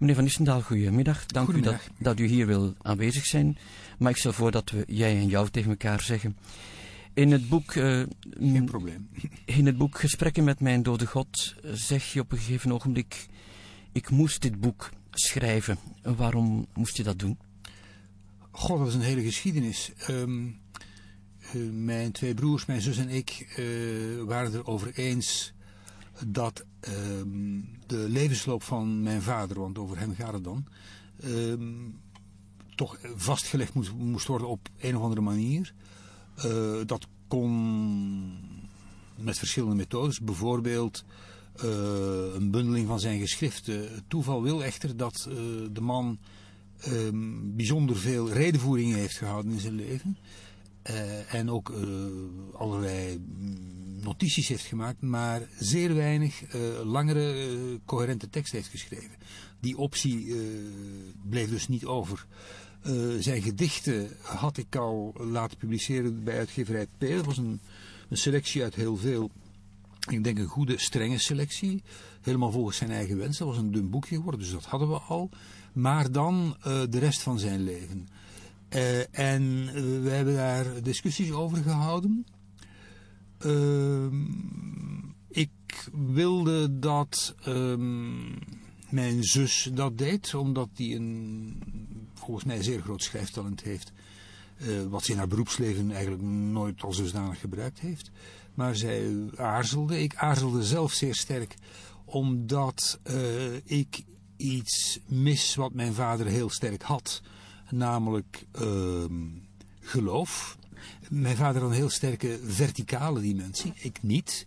Meneer Van Nissendaal, goedemiddag. Dank u dat, Goedemiddag. dat u hier wil aanwezig zijn. Maar ik stel voor dat we jij en jou tegen elkaar zeggen. In het boek, eh, Geen probleem. in het boek Gesprekken met mijn dode God eh, zeg je op een gegeven ogenblik... Ik moest dit boek schrijven. Waarom moest je dat doen? God, dat is een hele geschiedenis. Ehm, eh, mijn twee broers, mijn zus en ik waren er over eens dat de levensloop van mijn vader, want over hem gaat het dan, ehm, toch vastgelegd moest, moest worden op een of andere manier. Eh, dat kon met verschillende methodes, bijvoorbeeld eh, een bundeling van zijn geschriften. Het toeval wil echter dat eh, de man ehm, bijzonder veel redenvoeringen heeft gehouden in zijn leven. Eh, en ook eh, allerlei mm, notities heeft gemaakt, maar zeer weinig eh, langere, coherente tekst heeft geschreven. Die optie bleef dus niet over. Zijn gedichten had ik al laten publiceren bij uitgeverij P. Dat was een, een selectie uit heel veel. Ik denk een goede, strenge selectie. Helemaal volgens zijn eigen wensen. Dat was een dun boekje geworden, dus dat hadden we al. Maar dan de rest van zijn leven. Eh, en eh, we hebben daar discussies over gehouden. Ehm, ik wilde dat ehm, mijn zus dat deed, omdat die een volgens mij zeer groot schrijftalent heeft. eh, wat ze in haar beroepsleven eigenlijk nooit al zodanig gebruikt heeft. Maar zij aarzelde. Ik aarzelde zelf zeer sterk, omdat ik iets mis wat mijn vader heel sterk had. Namelijk ehm, geloof. Mijn vader had een heel sterke verticale dimensie, ik niet.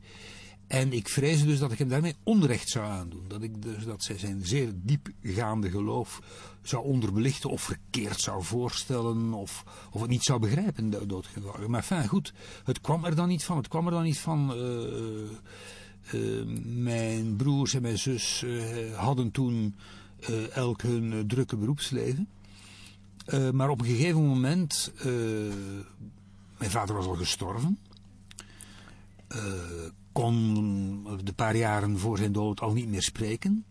En ik vreesde dus dat ik hem daarmee onrecht zou aandoen. Dat ik dus dat zij zijn zeer diepgaande geloof zou onderbelichten of verkeerd zou voorstellen of, of het niet zou begrijpen do- doodgewoon. Maar fijn, goed, het kwam er dan niet van. Het kwam er dan niet van. eh, eh, mijn broers en mijn zus eh, hadden toen elk hun drukke beroepsleven. Eh, maar op een gegeven moment, eh, mijn vader was al gestorven, eh, kon de paar jaren voor zijn dood al niet meer spreken.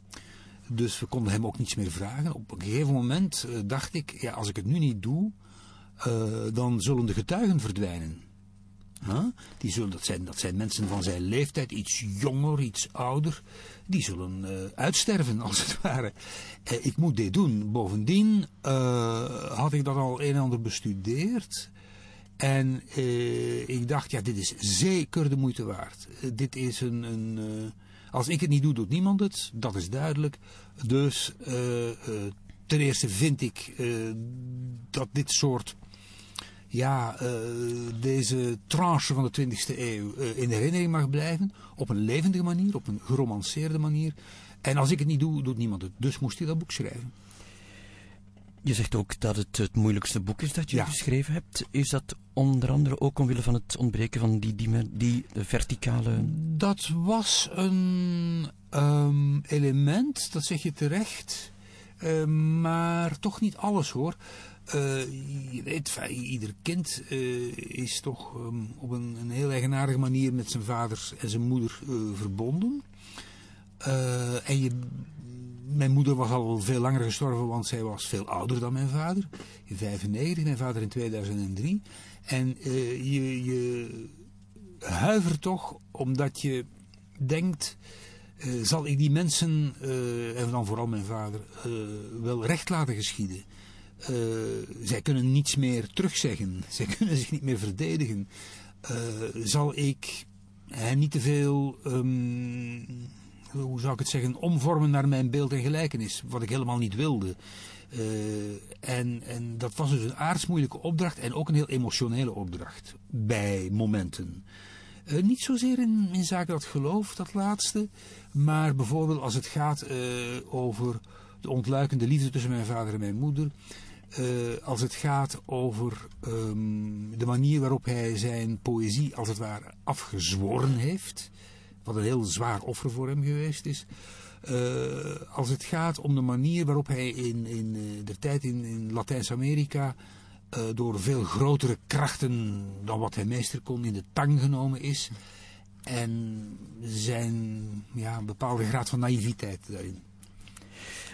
Dus we konden hem ook niets meer vragen. Op een gegeven moment dacht ik, ja, als ik het nu niet doe, dan zullen de getuigen verdwijnen. Die zullen, dat, zijn, dat zijn mensen van zijn leeftijd, iets jonger, iets ouder. Die zullen eh, uitsterven, als het ware. Eh, ik moet dit doen. Bovendien eh, had ik dat al een en ander bestudeerd. En ik dacht, ja, dit is zeker de moeite waard. Dit is een... een als ik het niet doe, doet niemand het. Dat is duidelijk. Dus ten eerste vind ik dat dit soort ja, eh, deze tranche van de 20e eeuw eh, in herinnering mag blijven. Op een levendige manier, op een geromanceerde manier. En als ik het niet doe, doet niemand het. Dus moest hij dat boek schrijven. Je zegt ook dat het het moeilijkste boek is dat je Ja. geschreven hebt. Is dat onder andere ook omwille van het ontbreken van die, die, die verticale... Dat was een ehm, element, dat zeg je terecht. Eh, maar toch niet alles hoor. Eh, je weet, ieder kind eh, is toch ehm, op een, een heel eigenaardige manier met zijn vader en zijn moeder eh, verbonden. En je, mijn moeder was al veel langer gestorven, want zij was veel ouder dan mijn vader. In 95, mijn vader in 2003. En je, je huivert toch omdat je denkt, zal ik die mensen, en dan vooral mijn vader, wel recht laten geschieden. Eh, zij kunnen niets meer terugzeggen, zij kunnen zich niet meer verdedigen. Eh, zal ik hen niet te veel, ehm, hoe zou ik het zeggen, omvormen naar mijn beeld en gelijkenis, wat ik helemaal niet wilde. Eh, en, en dat was dus een aardsmoeilijke opdracht en ook een heel emotionele opdracht bij momenten. Niet zozeer in, in zaken dat geloof, dat laatste, maar bijvoorbeeld als het gaat over de ontluikende liefde tussen mijn vader en mijn moeder. Eh, als het gaat over ehm, de manier waarop hij zijn poëzie als het ware afgezworen heeft. Wat een heel zwaar offer voor hem geweest is. Eh, als het gaat om de manier waarop hij in, in eh, de tijd in, in Latijns-Amerika door veel grotere krachten dan wat hij meester kon in de tang genomen is. En zijn ja, bepaalde graad van naïviteit daarin.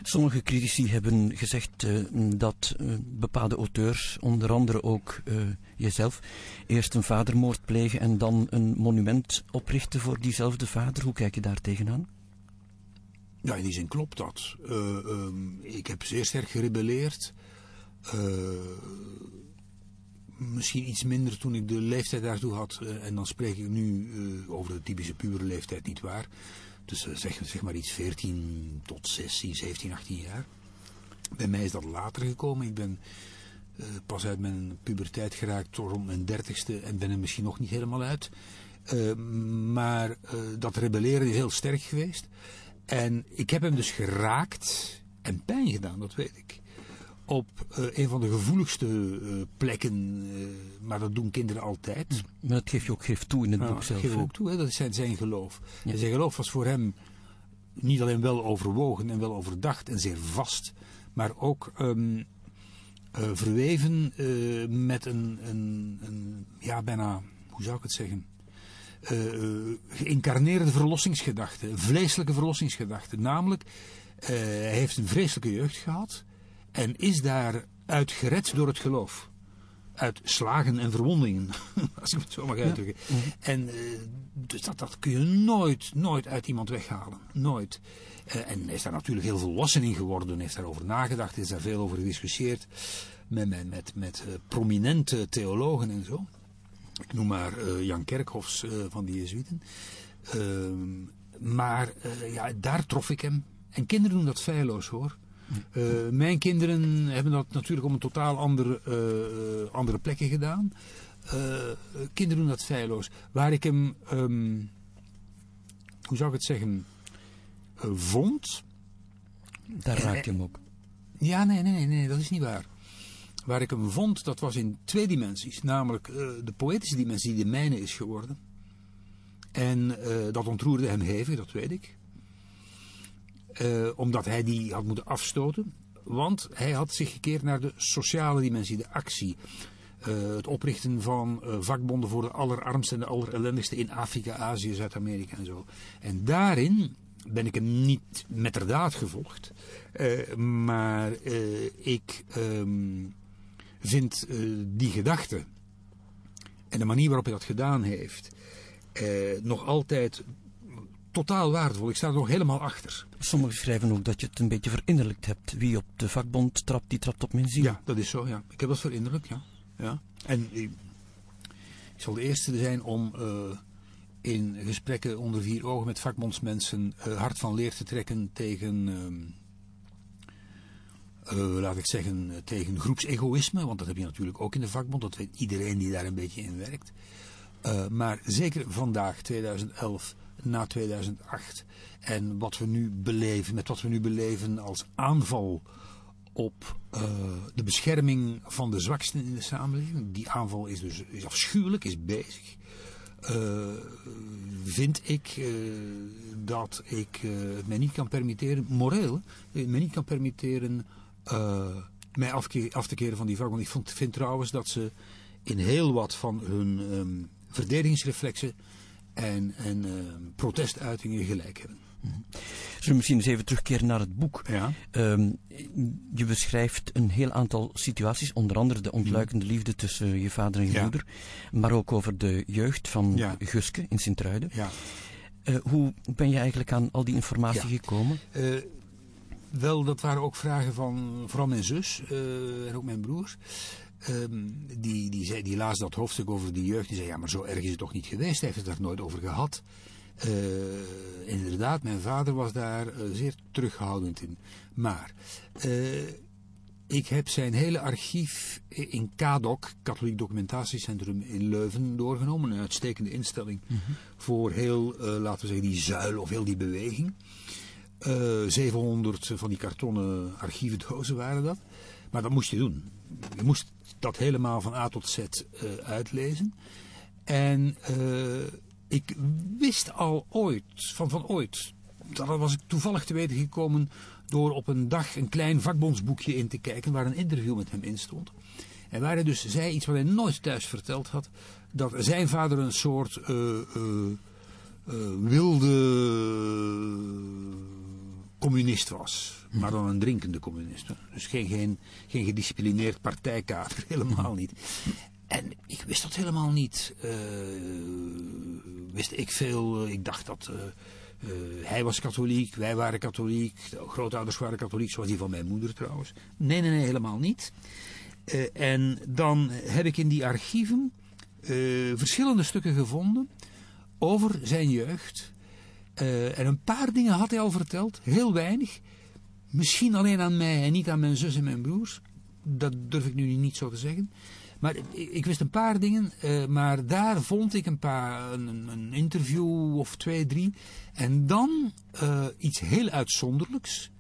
Sommige critici hebben gezegd uh, dat uh, bepaalde auteurs, onder andere ook uh, jezelf, eerst een vadermoord plegen en dan een monument oprichten voor diezelfde vader. Hoe kijk je daar tegenaan? Ja, in die zin klopt dat. Um, ik heb zeer sterk gerebelleerd. misschien iets minder toen ik de leeftijd daartoe had. en dan spreek ik nu over de typische puberleeftijd, niet waar. Dus zeg, zeg maar iets 14 tot 16, 17, 18 jaar. Bij mij is dat later gekomen. Ik ben uh, pas uit mijn puberteit geraakt rond mijn dertigste en ben er misschien nog niet helemaal uit. Uh, maar uh, dat rebelleren is heel sterk geweest. En ik heb hem dus geraakt en pijn gedaan, dat weet ik op uh, een van de gevoeligste uh, plekken. Uh, maar dat doen kinderen altijd. Maar dat geeft je ook geeft toe in het boek zelf. geeft ook toe, hè? dat is zijn, zijn geloof. Ja. En zijn geloof was voor hem niet alleen wel overwogen en wel overdacht en zeer vast. Maar ook um, verweven met een, een, een, ja bijna, hoe zou ik het zeggen... geïncarneerde verlossingsgedachte, vleeselijke verlossingsgedachte. Namelijk, hij heeft een vreselijke jeugd gehad en is daaruit gered door het geloof. Uit slagen en verwondingen, als ik het zo mag uitdrukken. Ja. -hmm. En uh, dus dat, dat kun je nooit, nooit uit iemand weghalen. Nooit. Uh, en is daar natuurlijk heel volwassen in geworden, heeft daarover nagedacht, is daar veel over gediscussieerd. Met, met, met, met uh, prominente theologen en zo. Ik noem maar Jan Kerkhofs van de Jezuïten. Ehm, maar ja, daar trof ik hem. En kinderen doen dat feilloos hoor. Uh, mijn kinderen hebben dat natuurlijk op een totaal andere, uh, andere plekken gedaan. Uh, kinderen doen dat feilloos. Waar ik hem, um, hoe zou ik het zeggen, vond. Daar raak je hem ook. Ja, nee, nee, nee, dat is niet waar. Waar ik hem vond, dat was in twee dimensies. Namelijk de poëtische dimensie die de mijne is geworden. En dat ontroerde hem hevig, dat weet ik. Uh, omdat hij die had moeten afstoten. Want hij had zich gekeerd naar de sociale dimensie, de actie. Uh, het oprichten van uh, vakbonden voor de allerarmsten en de allerellendigsten in Afrika, Azië, Zuid-Amerika en zo. En daarin ben ik hem niet metterdaad gevolgd. maar ik um, vind die gedachte en de manier waarop hij dat gedaan heeft nog altijd totaal waardevol. Ik sta er nog helemaal achter. Sommigen schrijven ook dat je het een beetje verinnerlijkt hebt. Wie op de vakbond trapt, die trapt op mijn ziel. Ja, dat is zo, ja. Ik heb dat verinnerlijkt, ja. ja. En ik, ik zal de eerste zijn om uh, in gesprekken onder vier ogen met vakbondsmensen uh, hard van leer te trekken tegen... Uh, laat ik zeggen, tegen groepsegoïsme. Want dat heb je natuurlijk ook in de vakbond. Dat weet iedereen die daar een beetje in werkt. maar zeker vandaag, 2011 na 2008. En wat we nu beleven, met wat we nu beleven als aanval op uh, de bescherming van de zwaksten in de samenleving. Die aanval is dus is afschuwelijk, is bezig. Uh, vind ik uh, dat ik het mij niet kan permitteren, moreel, mij niet kan permitteren mij af te keren van die vak. Want ik vind trouwens dat ze in heel wat van hun um, verdedigingsreflexen en, en uh, protestuitingen gelijk hebben. Mm-hmm. Zullen we misschien eens even terugkeren naar het boek? Ja. Um, je beschrijft een heel aantal situaties, onder andere de ontluikende mm. liefde tussen je vader en je ja. moeder, maar ook over de jeugd van ja. Guske in Sint-Truiden. Ja. Uh, hoe ben je eigenlijk aan al die informatie gekomen? Uh, wel, dat waren ook vragen van vooral mijn zus en ook mijn broers. Um, die, die, zei, die las dat hoofdstuk over de jeugd. Die zei, ja, maar zo erg is het toch niet geweest? Hij heeft het er nooit over gehad. Uh, inderdaad, mijn vader was daar uh, zeer terughoudend in. Maar uh, ik heb zijn hele archief in KADOC, Katholiek Documentatiecentrum in Leuven, doorgenomen. Een uitstekende instelling mm -hmm. voor heel, laten we zeggen, die zuil of heel die beweging. 700 van die kartonnen archievendozen waren dat. Maar dat moest je doen. Je moest dat helemaal van A tot Z uh, uitlezen. En uh, ik wist al ooit, van, van ooit, dat was ik toevallig te weten gekomen door op een dag een klein vakbondsboekje in te kijken waar een interview met hem in stond. En waar hij dus zei iets wat hij nooit thuis verteld had, dat zijn vader een soort uh, wilde communist was. Maar dan een drinkende communist. Dus geen, geen, geen gedisciplineerd partijkader, helemaal niet. En ik wist dat helemaal niet. Uh, wist ik veel. Ik dacht dat... Uh, uh, hij was katholiek, wij waren katholiek, de grootouders waren katholiek, zoals die van mijn moeder trouwens. Nee, nee, nee, helemaal niet. en dan heb ik in die archieven verschillende stukken gevonden over zijn jeugd. en een paar dingen had hij al verteld, heel weinig. Misschien alleen aan mij en niet aan mijn zus en mijn broers. Dat durf ik nu niet zo te zeggen. Maar ik, wist een paar dingen, uh, maar daar vond ik een paar, een, een, interview of twee, drie. En dan uh, iets heel uitzonderlijks.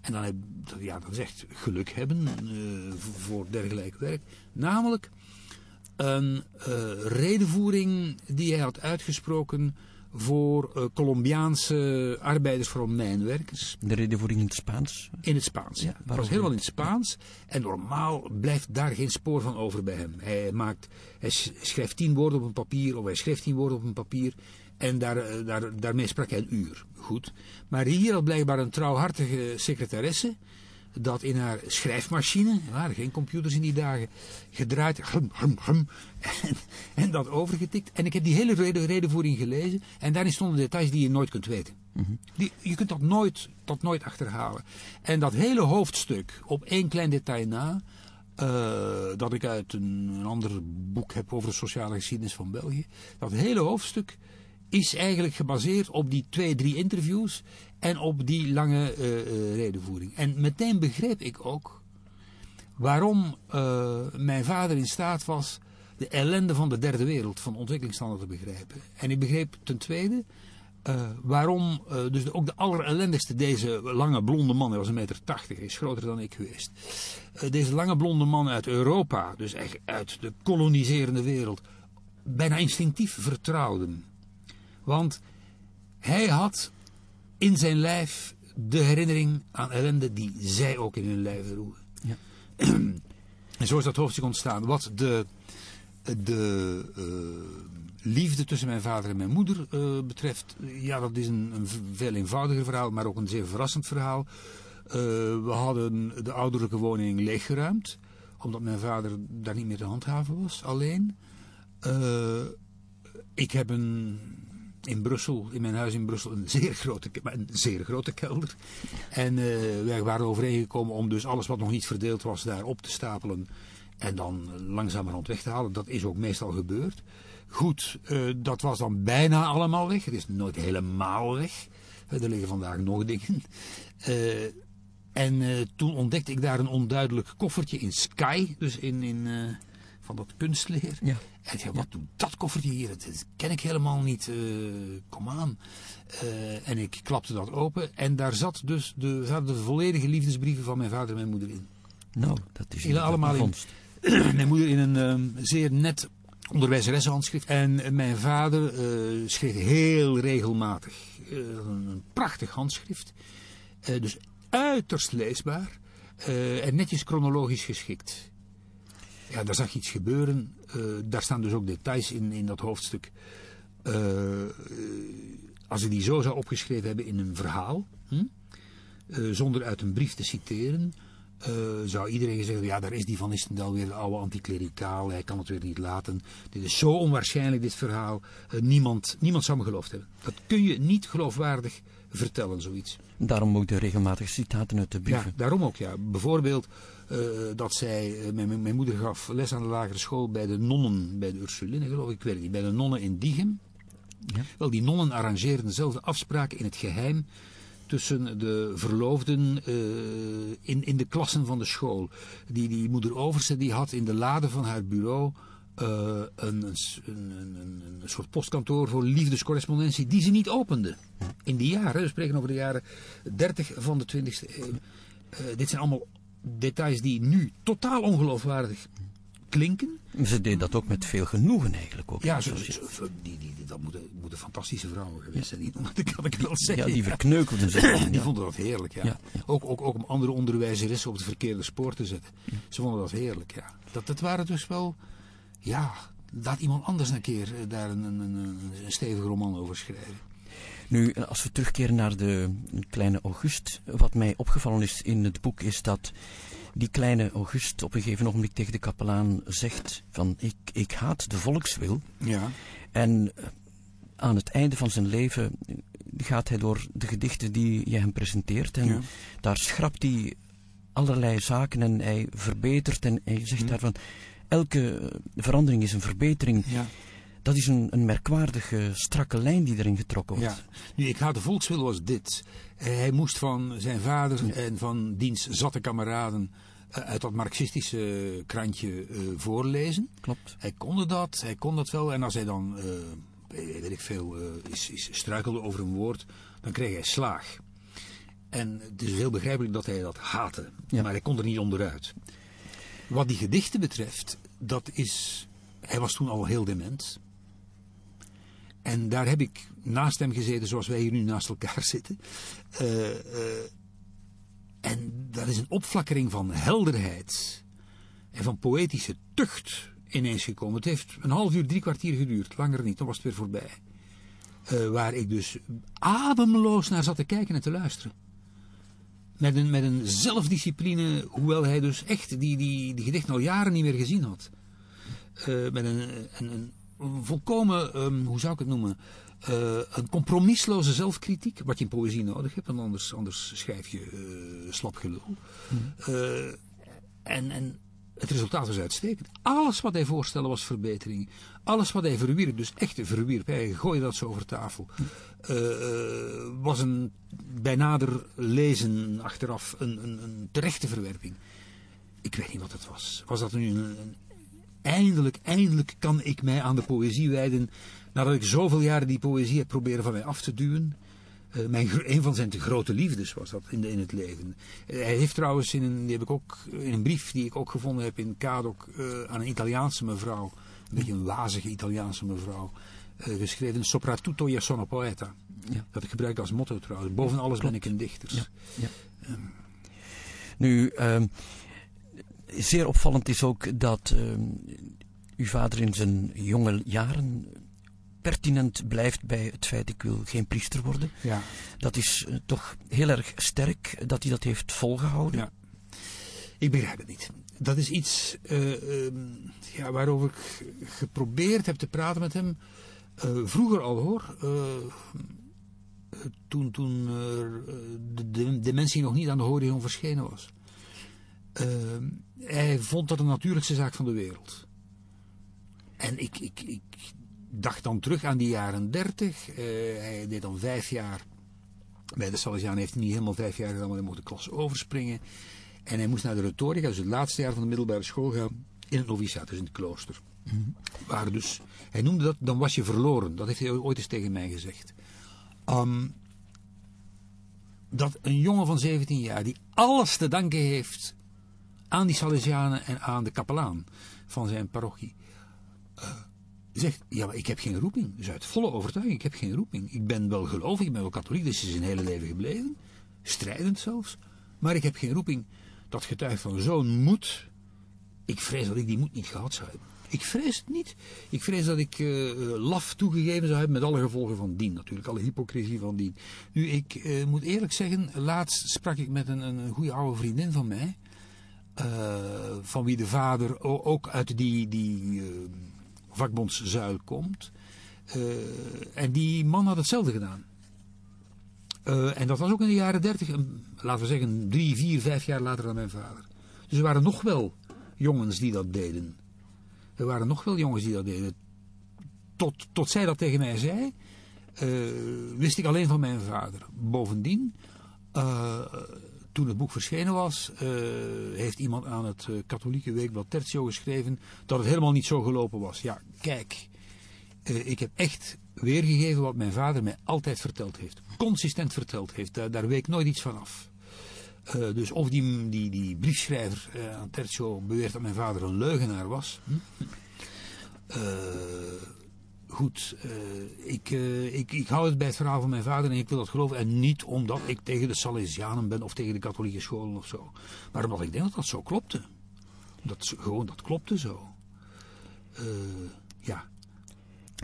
En dan, heb, ja, dat is geluk hebben uh, voor dergelijk werk. Namelijk een redenvoering die hij had uitgesproken voor uh, Colombiaanse arbeiders, vooral mijnwerkers. De redenvoering in het Spaans? In het Spaans, ja. Het was helemaal in het Spaans. En normaal blijft daar geen spoor van over bij hem. Hij, maakt, hij schrijft tien woorden op een papier, of hij schrijft tien woorden op een papier. En daar, eh, daar, daarmee sprak hij een uur. Goed. Maar hier had blijkbaar een trouwhartige secretaresse dat in haar schrijfmachine, er waren geen computers in die dagen, gedraaid hum, hum, hum, en, en, dat overgetikt. En ik heb die hele reden, redenvoering gelezen en daarin stonden details die je nooit kunt weten. Mhm. die, je kunt dat nooit, dat nooit achterhalen. En dat hele hoofdstuk, op één klein detail na, uh, dat ik uit een, een ander boek heb over de sociale geschiedenis van België, dat hele hoofdstuk is eigenlijk gebaseerd op die twee, drie interviews en op die lange uh, redenvoering. En meteen begreep ik ook waarom uh, mijn vader in staat was de ellende van de derde wereld, van ontwikkelingslanden te begrijpen. En ik begreep ten tweede waarom dus ook de allerellendigste deze lange blonde man, hij was een meter tachtig, is groter dan ik geweest. deze lange blonde man uit Europa, dus echt uit de koloniserende wereld, bijna instinctief vertrouwden. Want hij had in zijn lijf de herinnering aan ellende die zij ook in hun lijf droegen. Ja. en zo is dat hoofdstuk ontstaan. Wat de, de uh, liefde tussen mijn vader en mijn moeder uh, betreft, ja, dat is een, een, veel eenvoudiger verhaal, maar ook een zeer verrassend verhaal. Uh, we hadden de ouderlijke woning leeggeruimd, omdat mijn vader daar niet meer te handhaven was, alleen. ik heb een in Brussel, in mijn huis in Brussel, een zeer grote, een zeer grote kelder. En uh, wij waren overeengekomen om dus alles wat nog niet verdeeld was daar op te stapelen. En dan langzamerhand weg te halen. Dat is ook meestal gebeurd. Goed, uh, dat was dan bijna allemaal weg. Het is nooit helemaal weg. Er liggen vandaag nog dingen. Uh, en toen ontdekte ik daar een onduidelijk koffertje in Sky. Dus in, in van dat kunstleer. Ja. En ik zei, wat doet dat koffertje hier? Dat ken ik helemaal niet. Uh, kom aan. Uh, en ik klapte dat open. En daar zat dus de, zaten de volledige liefdesbrieven van mijn vader en mijn moeder in. Nou, dat is in allemaal in. mijn moeder in een um, zeer net onderwijzeressenhandschrift. En mijn vader uh, schreef heel regelmatig. een prachtig handschrift. dus uiterst leesbaar. en netjes chronologisch geschikt. Ja, daar zag iets gebeuren. Uh, daar staan dus ook details in, in dat hoofdstuk. Uh, als ik die zo zou opgeschreven hebben in een verhaal, hm, uh, zonder uit een brief te citeren, zou iedereen zeggen, ja, daar is die Van Istendal weer de oude anticlericaal, hij kan het weer niet laten. Dit is zo onwaarschijnlijk, dit verhaal. niemand, niemand zou me geloofd hebben. Dat kun je niet geloofwaardig vertellen, zoiets. Daarom ook de regelmatige citaten uit de brieven. Ja, daarom ook, ja. Bijvoorbeeld uh, dat zij, uh, mijn, mijn, moeder gaf les aan de lagere school bij de nonnen, bij de Ursuline geloof ik, ik weet het niet, bij de nonnen in Diegem. Ja. Wel, die nonnen arrangeerden dezelfde afspraken in het geheim tussen de verloofden uh, in, in de klassen van de school. Die, die moeder Overste die had in de lade van haar bureau een, een, een, een, soort postkantoor voor liefdescorrespondentie die ze niet opende. In die jaren, we spreken over de jaren 30 van de 20e eeuw. Uh, dit zijn allemaal details die nu totaal ongeloofwaardig klinken. Ze deed dat ook met veel genoegen eigenlijk ook. Ja, zo, zo, die, die, dat moeten, moeten fantastische vrouwen geweest zijn. Die, dat kan ik wel zeggen. Ja, die verkneukelden ze. die vonden dat heerlijk, ja. ja. Ook, ook, ook om andere onderwijzeressen op het verkeerde spoor te zetten. Ze vonden dat heerlijk, ja. Dat, dat waren dus wel ja, laat iemand anders een keer eh, daar een, een, een, een stevige roman over schrijven. Nu, als we terugkeren naar de kleine August, wat mij opgevallen is in het boek is dat die kleine August op een gegeven ogenblik tegen de kapelaan zegt van ik, ik haat de volkswil. Ja. En eh, aan het einde van zijn leven gaat hij door de gedichten die je hem presenteert en Ja. daar schrapt hij allerlei zaken en hij verbetert en hij zegt Hm. daarvan elke verandering is een verbetering. Ja. Dat is een, een merkwaardige, strakke lijn die erin getrokken wordt. Ja. Nu, ik had de volkswil was dit. Eh, Hij moest van zijn vader en van diens zatte kameraden eh, uit dat marxistische krantje eh, voorlezen. Klopt. Hij konde dat, hij kon dat wel. En als hij dan, weet ik veel, is, is struikelde over een woord, dan kreeg hij slaag. En het is heel begrijpelijk dat hij dat haatte. Ja. Maar hij kon er niet onderuit. Wat die gedichten betreft, dat is... Hij was toen al heel dement. En daar heb ik naast hem gezeten zoals wij hier nu naast elkaar zitten. Eh, eh, en dat is een opflakkering van helderheid en van poëtische tucht ineens gekomen. Het heeft een half uur, drie kwartier geduurd, langer niet, dan was het weer voorbij. Eh, waar ik dus ademloos naar zat te kijken en te luisteren. Met een, met een zelfdiscipline, hoewel hij dus echt die, die, die gedichten al jaren niet meer gezien had. Eh, met een, een, een, volkomen, ehm, hoe zou ik het noemen, eh, een compromisloze zelfkritiek, wat je in poëzie nodig hebt, want anders, anders schrijf je eh, slap gelul. Eh, en, en het resultaat was uitstekend. Alles wat hij voorstelde was verbetering. Alles wat hij verwierp, dus echt verwierp, hij gooide dat zo over tafel, eh, eh, was een bij nader lezen achteraf een, een, een terechte verwerping. Ik weet niet wat het was. Was dat nu een, een eindelijk, eindelijk kan ik mij aan de poëzie wijden. Nadat ik zoveel jaren die poëzie heb proberen van mij af te duwen. Eh, mijn, een van zijn grote liefdes was dat in, de, in het leven. Hij heeft trouwens in een, die heb ik ook, in een brief die ik ook gevonden heb in Kadok eh, aan een Italiaanse mevrouw. Een beetje een wazige Italiaanse mevrouw. eh, geschreven Soprattutto io sono poeta. Ja. Dat ik gebruik als motto trouwens. Boven alles ben ik een dichter. Ja. Ja. Nu, ehm, zeer opvallend is ook dat ehm, uw vader in zijn jonge jaren pertinent blijft bij het feit ik wil geen priester worden. Ja. Dat is eh, toch heel erg sterk dat hij dat heeft volgehouden. Ja. Ik begrijp het niet. Dat is iets eh, ehm, ja, waarover ik geprobeerd heb te praten met hem. eh, vroeger al hoor. Toen toen de, de dementie nog niet aan de horizon verschenen was. Ehm, hij vond dat een natuurlijkste zaak van de wereld. En ik, ik, ik dacht dan terug aan die jaren dertig. Eh, hij deed dan vijf jaar bij de Salesianen heeft hij niet helemaal vijf jaar gedaan, maar hij mocht de klas overspringen. En hij moest naar de retorica, dus het laatste jaar van de middelbare school gaan, in het noviciat, dus in het klooster. Waar dus, hij noemde dat, dan was je verloren. Dat heeft hij ooit eens tegen mij gezegd. Ehm, dat een jongen van 17 jaar, die alles te danken heeft aan die Salesianen en aan de kapelaan van zijn parochie, zegt, ja, maar ik heb geen roeping. Dus uit volle overtuiging, ik heb geen roeping. Ik ben wel gelovig, ik ben wel katholiek, dus is zijn hele leven gebleven. Strijdend zelfs. Maar ik heb geen roeping. Dat getuigt van zo'n moed. Ik vrees dat ik die moed niet gehad zou hebben. Ik vrees het niet. Ik vrees dat ik eh, eh, laf toegegeven zou hebben met alle gevolgen van dien natuurlijk. Alle hypocrisie van dien. Nu, ik eh, moet eerlijk zeggen, laatst sprak ik met een, een, goede oude vriendin van mij. van wie de vader ook uit die, die vakbondszuil komt. Eh, en die man had hetzelfde gedaan. Eh, en dat was ook in de jaren dertig, laten we zeggen drie, vier, vijf jaar later dan mijn vader. Dus er waren nog wel jongens die dat deden. Er waren nog wel jongens die dat deden. Tot, tot zij dat tegen mij zei, eh, wist ik alleen van mijn vader. Bovendien, toen het boek verschenen was, eh, heeft iemand aan het eh, katholieke weekblad Tertio geschreven dat het helemaal niet zo gelopen was. Ja, kijk, eh, ik heb echt weergegeven wat mijn vader mij altijd verteld heeft. Consistent verteld heeft. Daar, daar week nooit iets van af. Dus of die, die, die briefschrijver aan Tertio beweert dat mijn vader een leugenaar was. hm? Goed, eh, ik, eh, ik, ik hou het bij het verhaal van mijn vader en ik wil dat geloven. En niet omdat ik tegen de Salesianen ben of tegen de katholieke scholen of zo. Maar omdat ik denk dat dat zo klopte. Dat, gewoon, dat klopte zo. Eh, ja,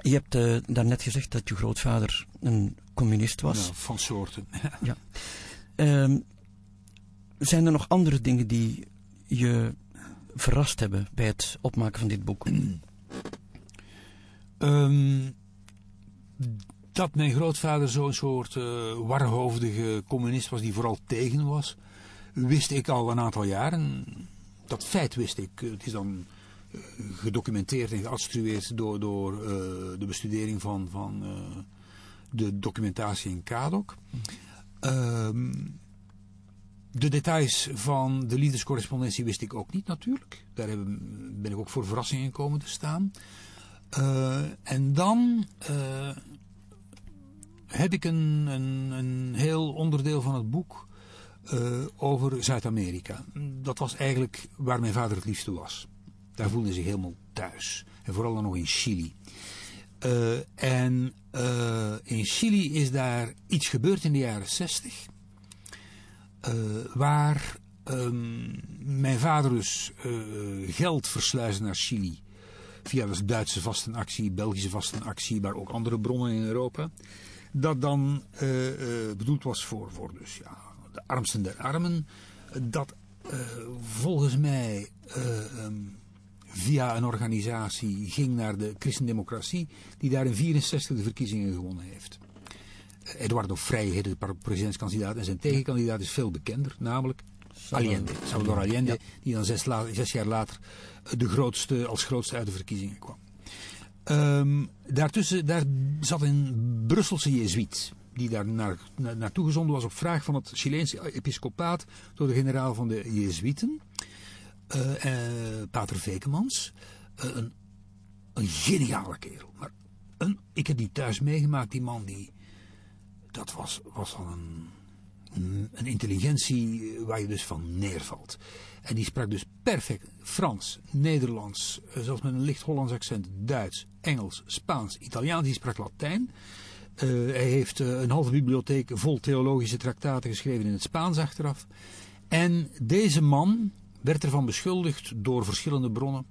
Je hebt eh, daarnet gezegd dat je grootvader een communist was. Ja, van soorten. ja. Um, zijn er nog andere dingen die je verrast hebben bij het opmaken van dit boek? Um, dat mijn grootvader zo'n soort uh, warhoofdige communist was die vooral tegen was, wist ik al een aantal jaren. Dat feit wist ik. Het is dan uh, gedocumenteerd en geattribueerd door, door uh, de bestudering van, van de documentatie in Kadok. Um, de details van de liefdescorrespondentie wist ik ook niet natuurlijk. Daar ben ik ook voor verrassingen komen te staan. Uh, en dan uh, heb ik een, een, een, heel onderdeel van het boek uh, over Zuid-Amerika. Dat was eigenlijk waar mijn vader het liefste was. Daar voelde hij zich helemaal thuis. En vooral dan nog in Chili. en in Chili is daar iets gebeurd in de jaren 60 uh, waar um, mijn vader dus geld versluisde naar Chili. Via de Duitse vastenactie, Belgische vastenactie, maar ook andere bronnen in Europa. Dat dan uh, bedoeld was voor, voor dus, ja, de armsten der armen. Dat volgens mij um, via een organisatie ging naar de christendemocratie. Die daar in 64 de verkiezingen gewonnen heeft. Eduardo Frei de presidentskandidaat en zijn tegenkandidaat is veel bekender, namelijk Allende, Salvador Allende, die dan zes, zes, jaar later de grootste, als grootste uit de verkiezingen kwam. Um, daartussen, daar zat een Brusselse jezuïet, die daar naar, na, naartoe gezonden was op vraag van het Chileense episcopaat door de generaal van de jezuïeten, uh, uh, Pater Vekemans. Uh, een, een geniale kerel. Maar een, ik heb die thuis meegemaakt, die man die dat was, was al een, een intelligentie waar je dus van neervalt. En die sprak dus perfect Frans, Nederlands, eh, zelfs met een licht Hollands accent, Duits, Engels, Spaans, Italiaans. Die sprak Latijn. Uh, hij heeft een halve bibliotheek vol theologische traktaten geschreven in het Spaans achteraf. En deze man werd ervan beschuldigd door verschillende bronnen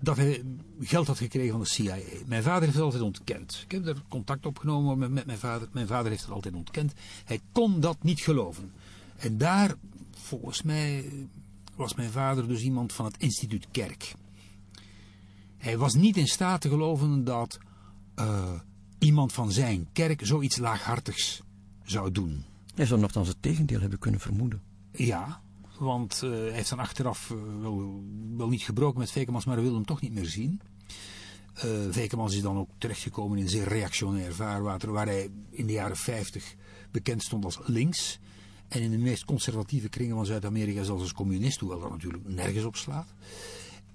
dat hij geld had gekregen van de CIA. Mijn vader heeft het altijd ontkend. Ik heb er contact opgenomen met, met mijn vader. Mijn vader heeft het altijd ontkend. Hij kon dat niet geloven. En daar, volgens mij, was mijn vader dus iemand van het instituut Kerk. Hij was niet in staat te geloven dat uh, iemand van zijn kerk zoiets laaghartigs zou doen. Hij zou nogthans het tegendeel hebben kunnen vermoeden. Ja, want uh, hij heeft dan achteraf uh, wel, wel, niet gebroken met Vekemans, maar hij wilde hem toch niet meer zien. Uh, Vekemans is dan ook terechtgekomen in zeer reactionair vaarwater, waar hij in de jaren 50 bekend stond als links. En in de meest conservatieve kringen van Zuid-Amerika zelfs als communist, hoewel dat natuurlijk nergens op slaat.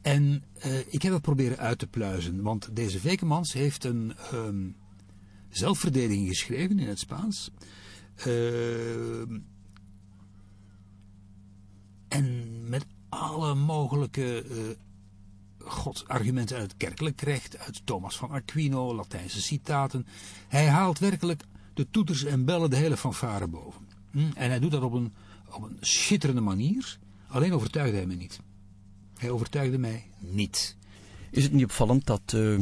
En ik heb dat proberen uit te pluizen, want deze Vekemans heeft een um, zelfverdediging geschreven in het Spaans. Uh, en met alle mogelijke uh, God, argumenten uit het kerkelijk recht, uit Thomas van Aquino, Latijnse citaten. Hij haalt werkelijk de toeters en bellen de hele fanfare boven. Hm? En hij doet dat op een, op een schitterende manier. Alleen overtuigde hij me niet. Hij overtuigde mij niet. Is het niet opvallend dat uh,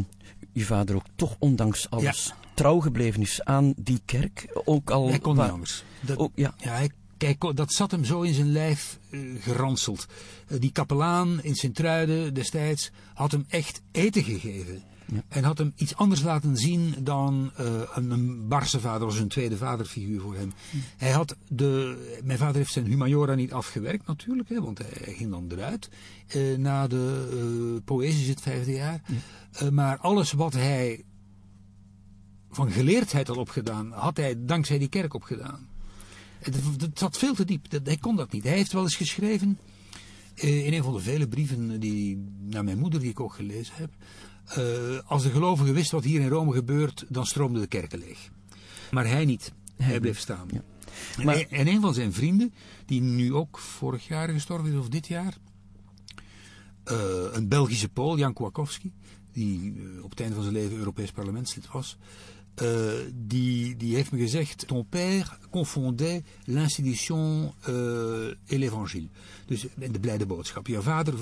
je vader ook toch ondanks alles ja. trouw gebleven is aan die kerk? Ook al hij kon niet anders. Dat, ook, ja. ja, hij Kijk, dat zat hem zo in zijn lijf uh, geranseld. Uh, die kapelaan in Sint-Truiden destijds had hem echt eten gegeven. Ja. En had hem iets anders laten zien dan uh, een, een barse vader als een tweede vaderfiguur voor hem. Ja. Hij had de, mijn vader heeft zijn humaniora niet afgewerkt natuurlijk, hè, want hij ging dan eruit. na de poëzie het vijfde jaar. Ja. maar alles wat hij van geleerdheid had opgedaan, had hij dankzij die kerk opgedaan. Het, zat veel te diep. hij kon dat niet. Hij heeft wel eens geschreven, uh, in een van de vele brieven die, naar mijn moeder, die ik ook gelezen heb. Uh, als de gelovigen wisten wat hier in Rome gebeurt, dan stroomde de kerken leeg. Maar hij niet. Hij bleef staan. Ja. Maar, en, en, een van zijn vrienden, die nu ook vorig jaar gestorven is, of dit jaar. Uh, een Belgische Pool, Jan Kowakowski, die op het einde van zijn leven Europees parlementslid was. Uh, die, die heeft me gezegd: Ton père confondait l'institution uh, et l'évangile. Dus de blijde boodschap. Je vader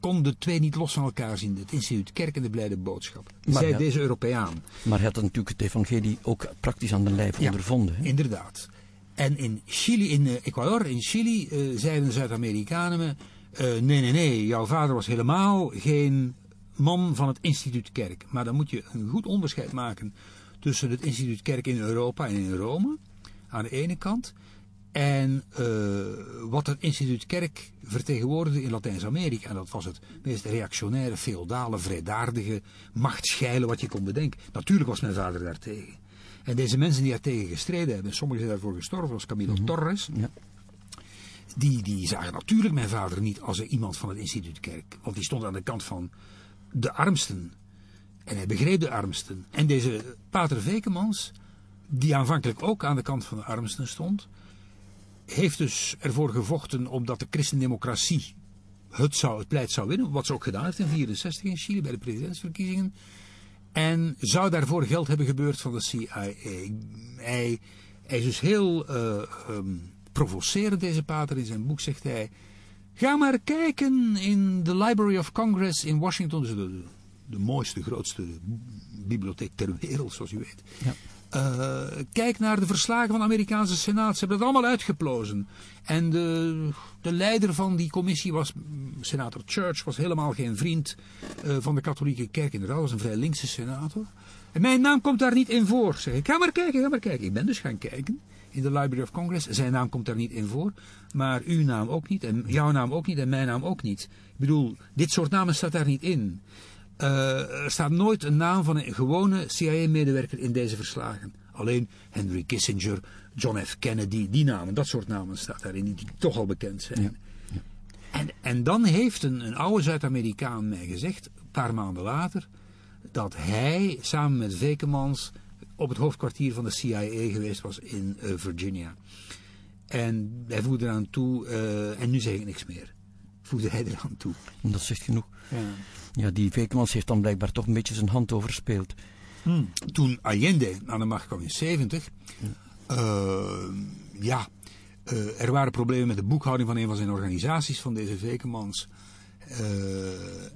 kon de twee niet los van elkaar zien. Het instituut Kerk en de Blijde Boodschap. Maar Zij ja. deze Europeaan. Maar hij had natuurlijk het evangelie ook praktisch aan de lijf Ja. ondervonden. hè? Inderdaad. En in Chili, in eh, Ecuador, in Chili, eh, zeiden de Zuid-Amerikanen me... eh, nee, nee, nee, jouw vader was helemaal geen man van het instituut Kerk. Maar dan moet je een goed onderscheid maken tussen het instituut Kerk in Europa en in Rome, aan de ene kant... En eh, wat het instituut Kerk vertegenwoordigde in Latijns-Amerika. En dat was het meest reactionaire, feodale, vrijdaardige machtsscheilen wat je kon bedenken. Natuurlijk was mijn vader daartegen. En deze mensen die daartegen gestreden hebben, sommigen zijn daarvoor gestorven, zoals Camilo Torres, Ja. die, die zagen natuurlijk mijn vader niet als iemand van het instituut Kerk. Want die stond aan de kant van de armsten. En hij begreep de armsten. En deze pater Vekemans, die aanvankelijk ook aan de kant van de armsten stond, heeft dus ervoor gevochten omdat de christendemocratie het, zou, het pleit zou winnen. Wat ze ook gedaan heeft in 1964 in Chili bij de presidentsverkiezingen. En zou daarvoor geld hebben gebeurd van de CIA. Hij, hij is dus heel eh, ehm, provocerend, deze pater. In zijn boek zegt hij... Ga maar kijken in de Library of Congress in Washington. Dus de, de mooiste, grootste bibliotheek ter wereld, zoals u weet. Ja. Eh, kijk naar de verslagen van de Amerikaanse Senaat. Ze hebben dat allemaal uitgeplozen. En de, de leider van die commissie was, senator Church, was helemaal geen vriend eh, van de katholieke kerk. Inderdaad, was een vrij linkse senator. En mijn naam komt daar niet in voor. Zeg ik, ga maar kijken, ga maar kijken. Ik ben dus gaan kijken in de Library of Congress. Zijn naam komt daar niet in voor. Maar uw naam ook niet. En jouw naam ook niet. En mijn naam ook niet. Ik bedoel, dit soort namen staat daar niet in. Eh, er staat nooit een naam van een gewone CIA-medewerker in deze verslagen. Alleen Henry Kissinger, John F. Kennedy, die namen, dat soort namen staat daarin, die toch al bekend zijn. Ja, En, en dan heeft een, een oude Zuid-Amerikaan mij gezegd, een paar maanden later, dat hij samen met Vekemans op het hoofdkwartier van de CIA geweest was in eh, Virginia. En hij voegde eraan toe, eh, en nu zeg ik niks meer, voegde hij eraan toe. En dat zegt genoeg. Ja. Ja, die Vekemans heeft dan blijkbaar toch een beetje zijn hand overspeeld. Toen Allende aan de macht kwam in 70, eh, ja, er waren problemen met de boekhouding van een van zijn organisaties, van deze Vekemans.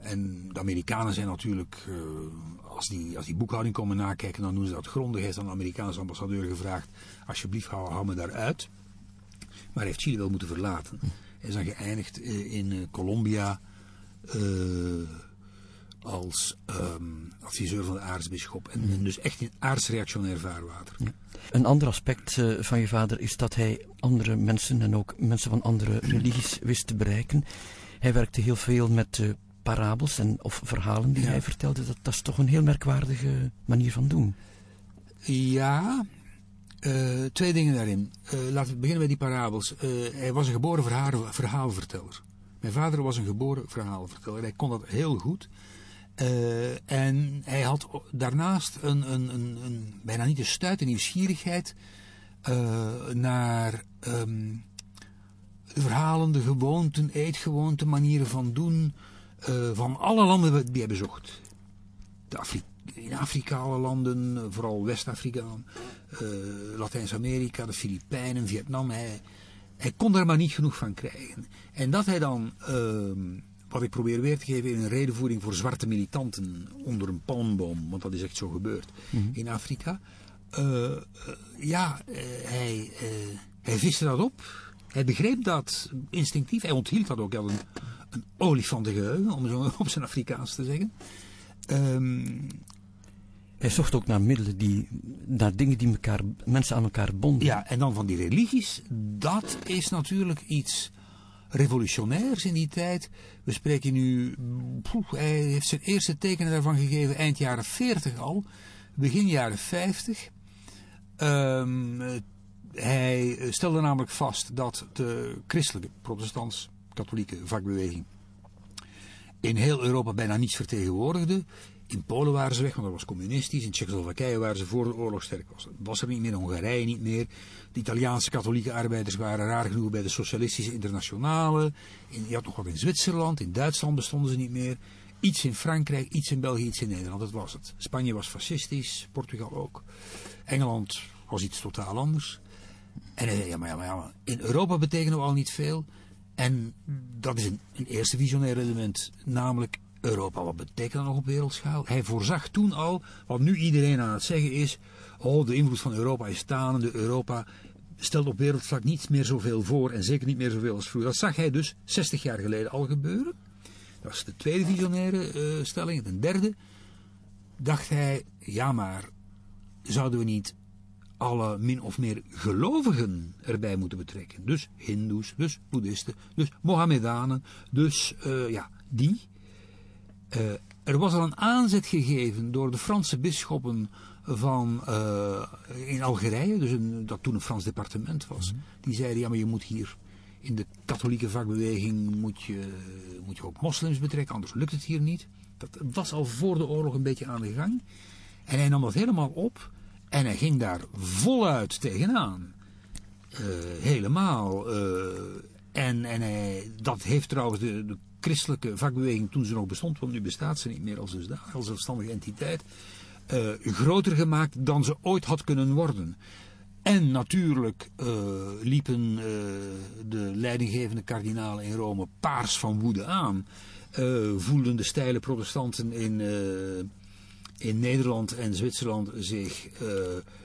En de Amerikanen zijn natuurlijk, als, die, als die boekhouding komen nakijken, dan doen ze dat grondig. Heeft aan de Amerikaanse ambassadeur gevraagd, alsjeblieft hou, me daaruit. Maar heeft Chili wel moeten verlaten. Hij is dan geëindigd eh, in eh, Colombia eh, als ehm, adviseur van de aartsbisschop. En, dus echt in aartsreactionair vaarwater. Een ander aspect van je vader is dat hij andere mensen en ook mensen van andere religies wist te bereiken. Hij werkte heel veel met parabels en, of verhalen die Ja. hij vertelde. Dat, dat is toch een heel merkwaardige manier van doen. Ja, eh, twee dingen daarin. Eh, laten we beginnen bij die parabels. Eh, hij was een geboren verhaal, verhaalverteller. Mijn vader was een geboren verhaalverteller. Hij kon dat heel goed. En hij had daarnaast een, een, een, een bijna niet een stuit, een nieuwsgierigheid naar ehm, de verhalen, de gewoonten, eetgewoonten, manieren van doen eh, van alle landen die hij bezocht de Afri- in Afrika alle landen, eh, vooral West-Afrika, eh, Latijns-Amerika, de Filipijnen, Vietnam. Hij, hij kon daar maar niet genoeg van krijgen. En dat hij dan, ehm, wat ik probeer weer te geven in een redenvoering voor zwarte militanten onder een palmboom, want dat is echt zo gebeurd in Afrika. ja, hij, hij viste dat op. Hij begreep dat instinctief. Hij onthield dat ook. Had een, een olifantengeheugen, om zo op zijn Afrikaans te zeggen. Ehm, Hij zocht ook naar middelen, die, naar dingen die elkaar, mensen aan elkaar bonden. ja, en dan van die religies, dat is natuurlijk iets revolutionairs in die tijd. We spreken nu, poeh, hij heeft zijn eerste tekenen daarvan gegeven eind jaren 40 al, begin jaren 50. Ehm, eh, hij stelde namelijk vast dat de christelijke, protestants, katholieke vakbeweging in heel Europa bijna niets vertegenwoordigde. In Polen waren ze weg, want dat was communistisch. In Tsjechoslowakije waren ze voor de oorlog sterk. Was, was er niet meer, Hongarije niet meer. De Italiaanse katholieke arbeiders waren raar genoeg bij de socialistische internationale. In, je had nog wat in Zwitserland, in Duitsland bestonden ze niet meer. Iets in Frankrijk, iets in België, iets in Nederland, dat was het. Spanje was fascistisch, Portugal ook. Engeland was iets totaal anders. En hij zei, ja maar, ja, maar, ja, maar in Europa betekenen we al niet veel. En dat is een, een eerste visionair element, namelijk Europa. Wat betekent dat nog op wereldschaal? Hij voorzag toen al, wat nu iedereen aan het zeggen is, oh de invloed van Europa is de Europa stelt op wereldvlak niet meer zoveel voor en zeker niet meer zoveel als vroeger. Dat zag hij dus 60 jaar geleden al gebeuren. Dat was de tweede visionaire uh, stelling. Ten derde dacht hij, ja maar zouden we niet alle min of meer gelovigen erbij moeten betrekken. Dus hindoes, dus boeddhisten, dus Mohammedanen, dus uh, ja, die. Uh, er was al een aanzet gegeven door de Franse bisschoppen van, uh, in Algerije, dus een, dat toen een Frans departement was. Mhm. Die zeiden, ja maar je moet hier in de katholieke vakbeweging moet je, moet je ook moslims betrekken, anders lukt het hier niet. Dat was al voor de oorlog een beetje aan de gang. En hij nam dat helemaal op en hij ging daar voluit tegenaan. Uh, helemaal. Uh, en en hij, dat heeft trouwens de, de, christelijke vakbeweging toen ze nog bestond, want nu bestaat ze niet meer als, als zelfstandige entiteit, uh, groter gemaakt dan ze ooit had kunnen worden. En natuurlijk liepen de leidinggevende kardinalen in Rome paars van woede aan. voelden de steile protestanten in in Nederland en Zwitserland zich uh,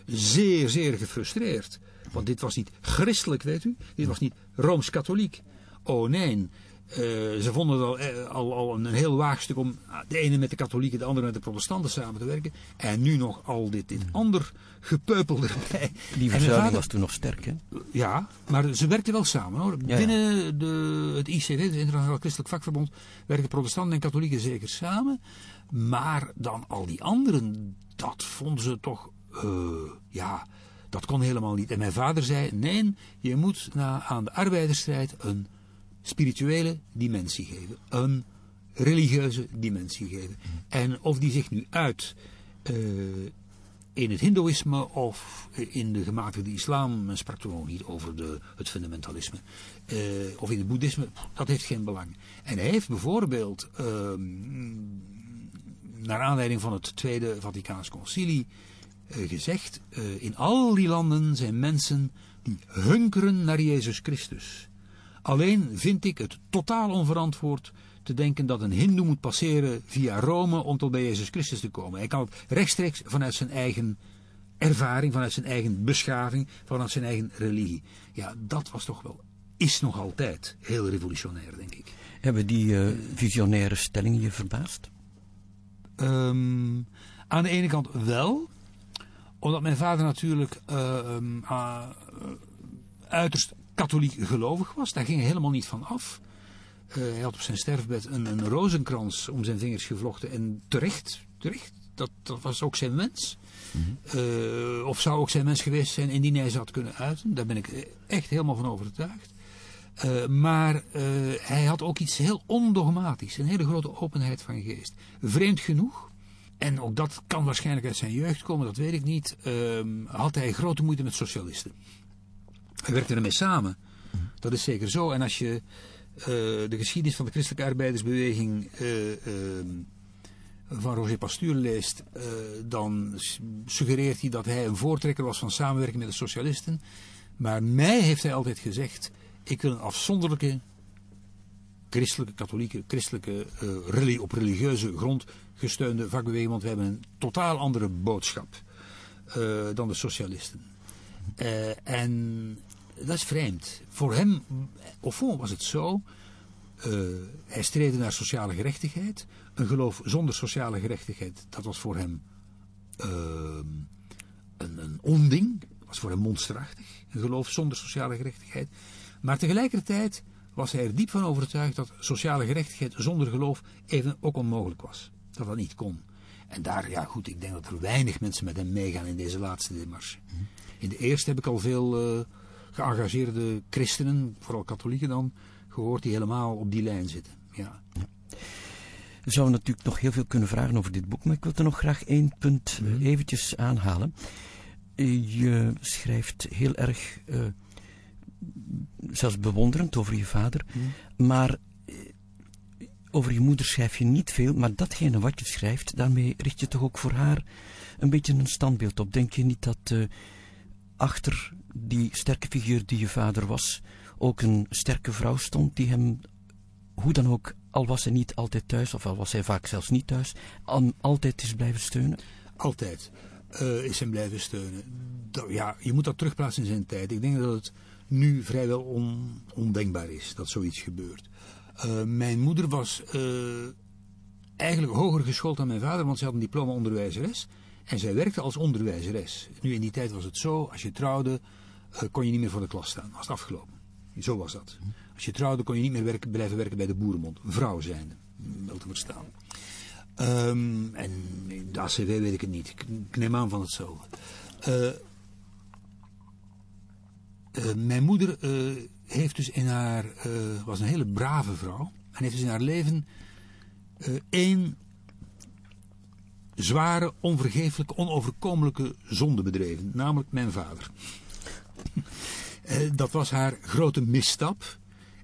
zeer, zeer gefrustreerd. Want dit was niet christelijk, weet u. Dit was niet rooms-katholiek. Oh nee. Uh, ze vonden het al, eh, al, al, een heel waagstuk om de ene met de katholieken, de andere met de protestanten samen te werken. En nu nog al dit, dit ander gepeupel erbij. Die verzuiling was toen nog sterk, hè? Ja, maar ze werkten wel samen hoor. Binnen De, het ICV, het Internationaal Christelijk Vakverbond, werken protestanten en katholieken zeker samen. Maar dan al die anderen, dat vonden ze toch, uh, ja, dat kon helemaal niet. En mijn vader zei, nee, je moet aan de arbeidersstrijd een spirituele dimensie geven. Een religieuze dimensie geven. En of die zich nu uit uh, in het hindoeïsme of in de gematigde islam, men sprak toen ook niet over de, het fundamentalisme, uh, of in het boeddhisme, dat heeft geen belang. En hij heeft bijvoorbeeld uh, naar aanleiding van het Tweede Vaticaans Concilie uh, gezegd: uh, in al die landen zijn mensen die hunkeren naar Jezus Christus. Alleen vind ik het totaal onverantwoord te denken dat een hindoe moet passeren via Rome om tot bij Jezus Christus te komen. Hij kan het rechtstreeks vanuit zijn eigen ervaring, vanuit zijn eigen beschaving, vanuit zijn eigen religie. Ja, dat was toch wel, is nog altijd heel revolutionair, denk ik. Hebben die uh, visionaire stellingen je verbaasd? Um, aan de ene kant wel, omdat mijn vader natuurlijk uh, um, uh, uiterst katholiek gelovig was. Daar ging hij helemaal niet van af. Uh, hij had op zijn sterfbed een, een rozenkrans om zijn vingers gevlochten. En terecht, terecht dat, dat was ook zijn wens. Mm -hmm. of zou ook zijn wens geweest zijn indien hij ze had kunnen uiten. Daar ben ik echt helemaal van overtuigd. Uh, maar uh, hij had ook iets heel ondogmatisch, een hele grote openheid van geest. Vreemd genoeg, en ook dat kan waarschijnlijk uit zijn jeugd komen, dat weet ik niet, uh, had hij grote moeite met socialisten. Hij werkte ermee samen, dat is zeker zo. En als je de geschiedenis van de christelijke arbeidersbeweging ehm, van Roger Pastuur leest, dan suggereert hij dat hij een voortrekker was van samenwerking met de socialisten. Maar mij heeft hij altijd gezegd ik wil een afzonderlijke christelijke, katholieke, christelijke, uh, op religieuze grond gesteunde vakbeweging. Want we hebben een totaal andere boodschap uh, dan de socialisten. Uh, en dat is vreemd. Voor hem, of voor was het zo. hij streedde naar sociale gerechtigheid. Een geloof zonder sociale gerechtigheid, dat was voor hem een, een onding. was voor hem monsterachtig. Een geloof zonder sociale gerechtigheid. Maar tegelijkertijd was hij er diep van overtuigd dat sociale gerechtigheid zonder geloof even ook onmogelijk was. Dat dat niet kon. En daar, ja goed, ik denk dat er weinig mensen met hem meegaan in deze laatste demarche. In de eerste heb ik al veel uh, geëngageerde christenen, vooral katholieken dan, gehoord die helemaal op die lijn zitten. Ja. ja. We zouden natuurlijk nog heel veel kunnen vragen over dit boek, maar ik wil er nog graag één punt mm eventjes aanhalen. Je schrijft heel erg uh, zelfs bewonderend over je vader. Maar eh, over je moeder schrijf je niet veel, maar datgene wat je schrijft, daarmee richt je toch ook voor haar een beetje een standbeeld op. Denk je niet dat uh, achter die sterke figuur die je vader was, ook een sterke vrouw stond die hem, hoe dan ook, al was hij niet altijd thuis, of al was hij vaak zelfs niet thuis, al- altijd is blijven steunen? Altijd eh, is hem blijven steunen. Dat- ja, je moet dat terugplaatsen in zijn tijd. Ik denk dat het nu vrijwel on, ondenkbaar is dat zoiets gebeurt. Eh, mijn moeder was eh, eigenlijk hoger geschoold dan mijn vader, want ze had een diploma onderwijzeres. En zij werkte als onderwijzeres. Nu in die tijd was het zo, als je trouwde, eh, kon je niet meer voor de klas staan. Was het afgelopen. Zo was dat. Als je trouwde, kon je niet meer werken, blijven werken bij de boerenmond. Vrouw zijnde, wel te verstaan. Ehm, en de ACW weet ik het niet. Ik neem aan van hetzelfde. Eh, mijn moeder eh, heeft dus in haar, eh, was een hele brave vrouw. En heeft dus in haar leven één zware, onvergeeflijke, onoverkomelijke zonde bedreven. Namelijk mijn vader. Dat was haar grote misstap.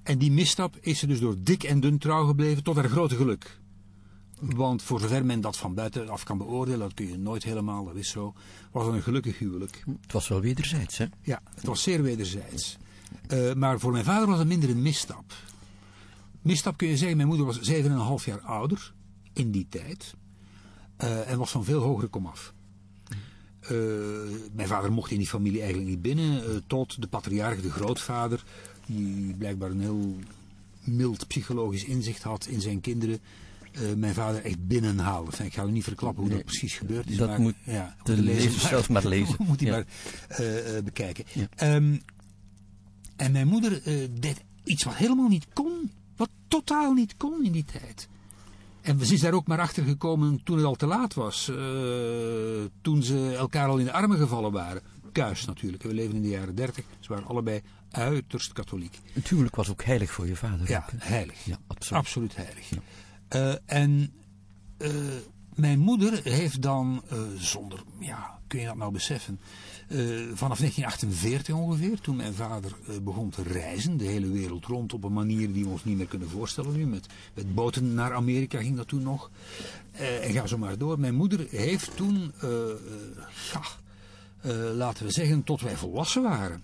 En die misstap is ze dus door dik en dun trouw gebleven tot haar grote geluk. Want voor zover men dat van buitenaf kan beoordelen, dat kun je nooit helemaal, dat is zo, was het een gelukkig huwelijk. Het was wel wederzijds, hè? Ja, het was zeer wederzijds. Eh, maar voor mijn vader was het minder een misstap. Misstap kun je zeggen, mijn moeder was 7,5 jaar ouder in die tijd. eh, en was van veel hogere komaf. Eh, mijn vader mocht in die familie eigenlijk niet binnen. tot de patriarch, de grootvader, die blijkbaar een heel mild psychologisch inzicht had in zijn kinderen. Eh, mijn vader echt binnenhaalde. Enfin, ik ga u niet verklappen hoe Nee, dat precies gebeurd is. dat maar, moet ja, de lezer maar- zelf maar lezen. moet hij Ja. maar eh, eh, bekijken. Ja. Ehm, en mijn moeder deed iets wat helemaal niet kon. Wat totaal niet kon in die tijd. En ze is daar ook maar achter gekomen toen het al te laat was. toen ze elkaar al in de armen gevallen waren. Kuis natuurlijk. We leven in de jaren dertig. Ze waren allebei uiterst katholiek. Het huwelijk was ook heilig voor je vader. Ja, ook, heilig. ja absoluut. Absoluut heilig. Ja. Eh, en eh, mijn moeder heeft dan, eh, zonder, ja, kun je dat nou beseffen, vanaf 1948 ongeveer, toen mijn vader begon te reizen, de hele wereld rond, op een manier die we ons niet meer kunnen voorstellen nu, met, met boten naar Amerika ging dat toen nog, en ga zo maar door. Mijn moeder heeft toen, ja, laten we zeggen, tot wij volwassen waren.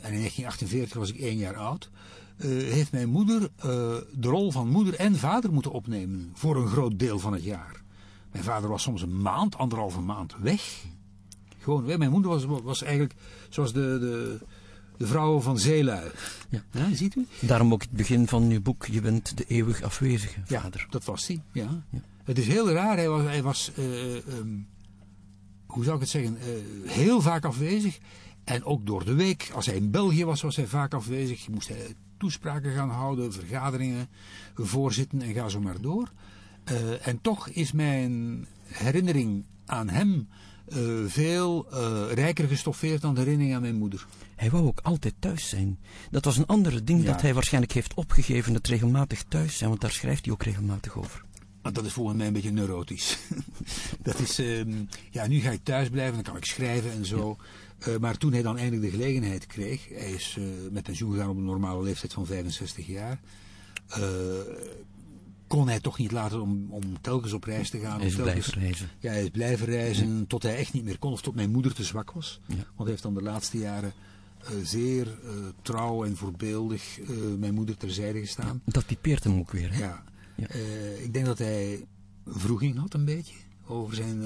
En in 1948 was ik één jaar oud. Eh, heeft mijn moeder eh, de rol van moeder en vader moeten opnemen voor een groot deel van het jaar. Mijn vader was soms een maand, anderhalve maand weg. Gewoon weg. Mijn moeder was, was eigenlijk zoals de, de, de vrouwen van zeelui. Ja. Ja, ziet u? Daarom ook het begin van uw boek, je bent de eeuwig afwezige Ja, vader. dat was hij. Ja. Ja. Het is heel raar. Hij was, hij was eh, ehm, hoe zou ik het zeggen, heel vaak afwezig. En ook door de week, als hij in België was, was hij vaak afwezig. Moest hij toespraken gaan houden, vergaderingen voorzitten en ga zo maar door. Eh, en toch is mijn herinnering aan hem eh, veel eh, rijker gestoffeerd dan de herinnering aan mijn moeder. Hij wou ook altijd thuis zijn. Dat was een andere ding Ja. dat hij waarschijnlijk heeft opgegeven, het regelmatig thuis zijn, want daar schrijft hij ook regelmatig over. Maar dat is volgens mij een beetje neurotisch. dat is, ehm, ja, nu ga ik thuis blijven, dan kan ik schrijven en zo. Eh, maar toen hij dan eindelijk de gelegenheid kreeg, hij is eh, met pensioen gegaan op een normale leeftijd van 65 jaar, eh, kon hij toch niet laten om, om telkens op reis te gaan. Hij is telkens- blijven reizen. Ja, hij is blijven reizen tot hij echt niet meer kon, of tot mijn moeder te zwak was. Ja. Want hij heeft dan de laatste jaren zeer trouw en voorbeeldig mijn moeder terzijde gestaan. Dat typeert hem ook weer. Hè? Ja. Ja. Ik denk dat hij wroeging had een beetje over zijn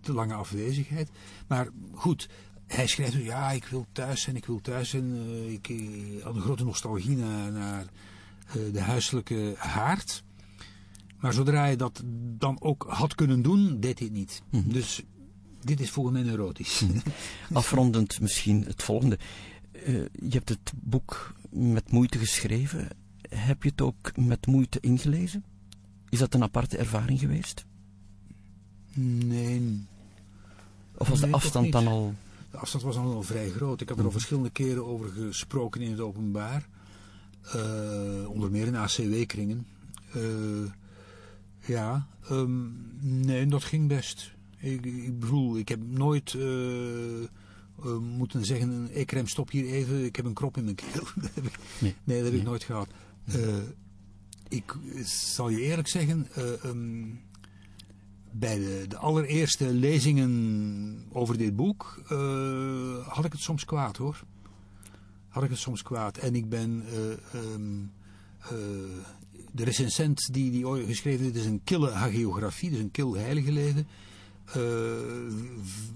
te lange afwezigheid. Maar goed, hij schrijft dus, ja, ik wil thuis zijn, ik wil thuis zijn. Eh, ik eh, had een grote nostalgie naar, naar eh, de huiselijke haard. Maar zodra hij dat dan ook had kunnen doen, deed hij het niet. Mhm. Dus dit is volgens mij neurotisch. Afrondend misschien het volgende. Je hebt het boek met moeite geschreven. Heb je het ook met moeite ingelezen? Is dat een aparte ervaring geweest? nee, Of was Nee, de afstand dan al... De afstand was al vrij groot. Ik had er al verschillende keren over gesproken in het openbaar. Eh, onder meer in ACW-kringen. Eh, ja, ehm, nee, dat ging best. Ik, ik bedoel, ik heb nooit eh, moeten zeggen, ik rem stop hier even, ik heb een krop in mijn keel. dat heb ik, Nee. nee, dat heb Nee. ik nooit gehad. Eh, ik zal je eerlijk zeggen, eh, ehm, bij de, de allereerste lezingen over dit boek eh, had ik het soms kwaad hoor. had ik het soms kwaad. En ik ben... eh, ehm, eh, de recensent die, die ooit geschreven heeft, is een kille hagiografie, dus een kil heilige leven. v-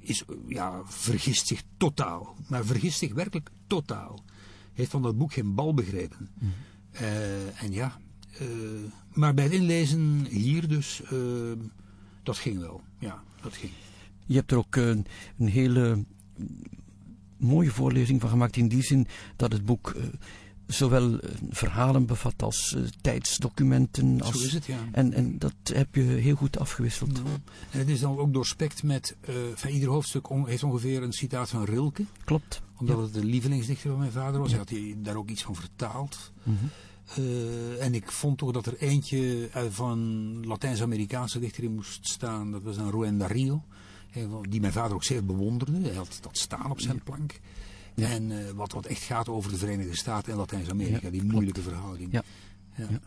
is, ja, vergist zich totaal. Maar vergist zich werkelijk totaal. Heeft van dat boek geen bal begrepen. Eh, en ja, eh, maar bij het inlezen hier dus, eh, dat ging wel. Ja, dat ging. Je hebt er ook eh, een hele mooie voorlezing van gemaakt in die zin dat het boek zowel verhalen bevat als tijdsdocumenten. Als, Zo is het, ja. En, en dat heb je heel goed afgewisseld. En het is dan ook doorspekt met, van ieder hoofdstuk on- heeft ongeveer een citaat van Rilke. Klopt. Omdat het de lievelingsdichter van mijn vader was. Hij had hij daar ook iets van vertaald. Mhm. Eh, en ik vond toch dat er eentje van Latijns-Amerikaanse dichter in moest staan. Dat was dan Ruen Darío. eh, Die mijn vader ook zeer bewonderde. Hij had dat staan op zijn plank. Ja. En eh, wat, wat echt gaat over de Verenigde Staten en Latijns-Amerika. Ja, die klopt. moeilijke verhouding. Ja. Ja. Ja.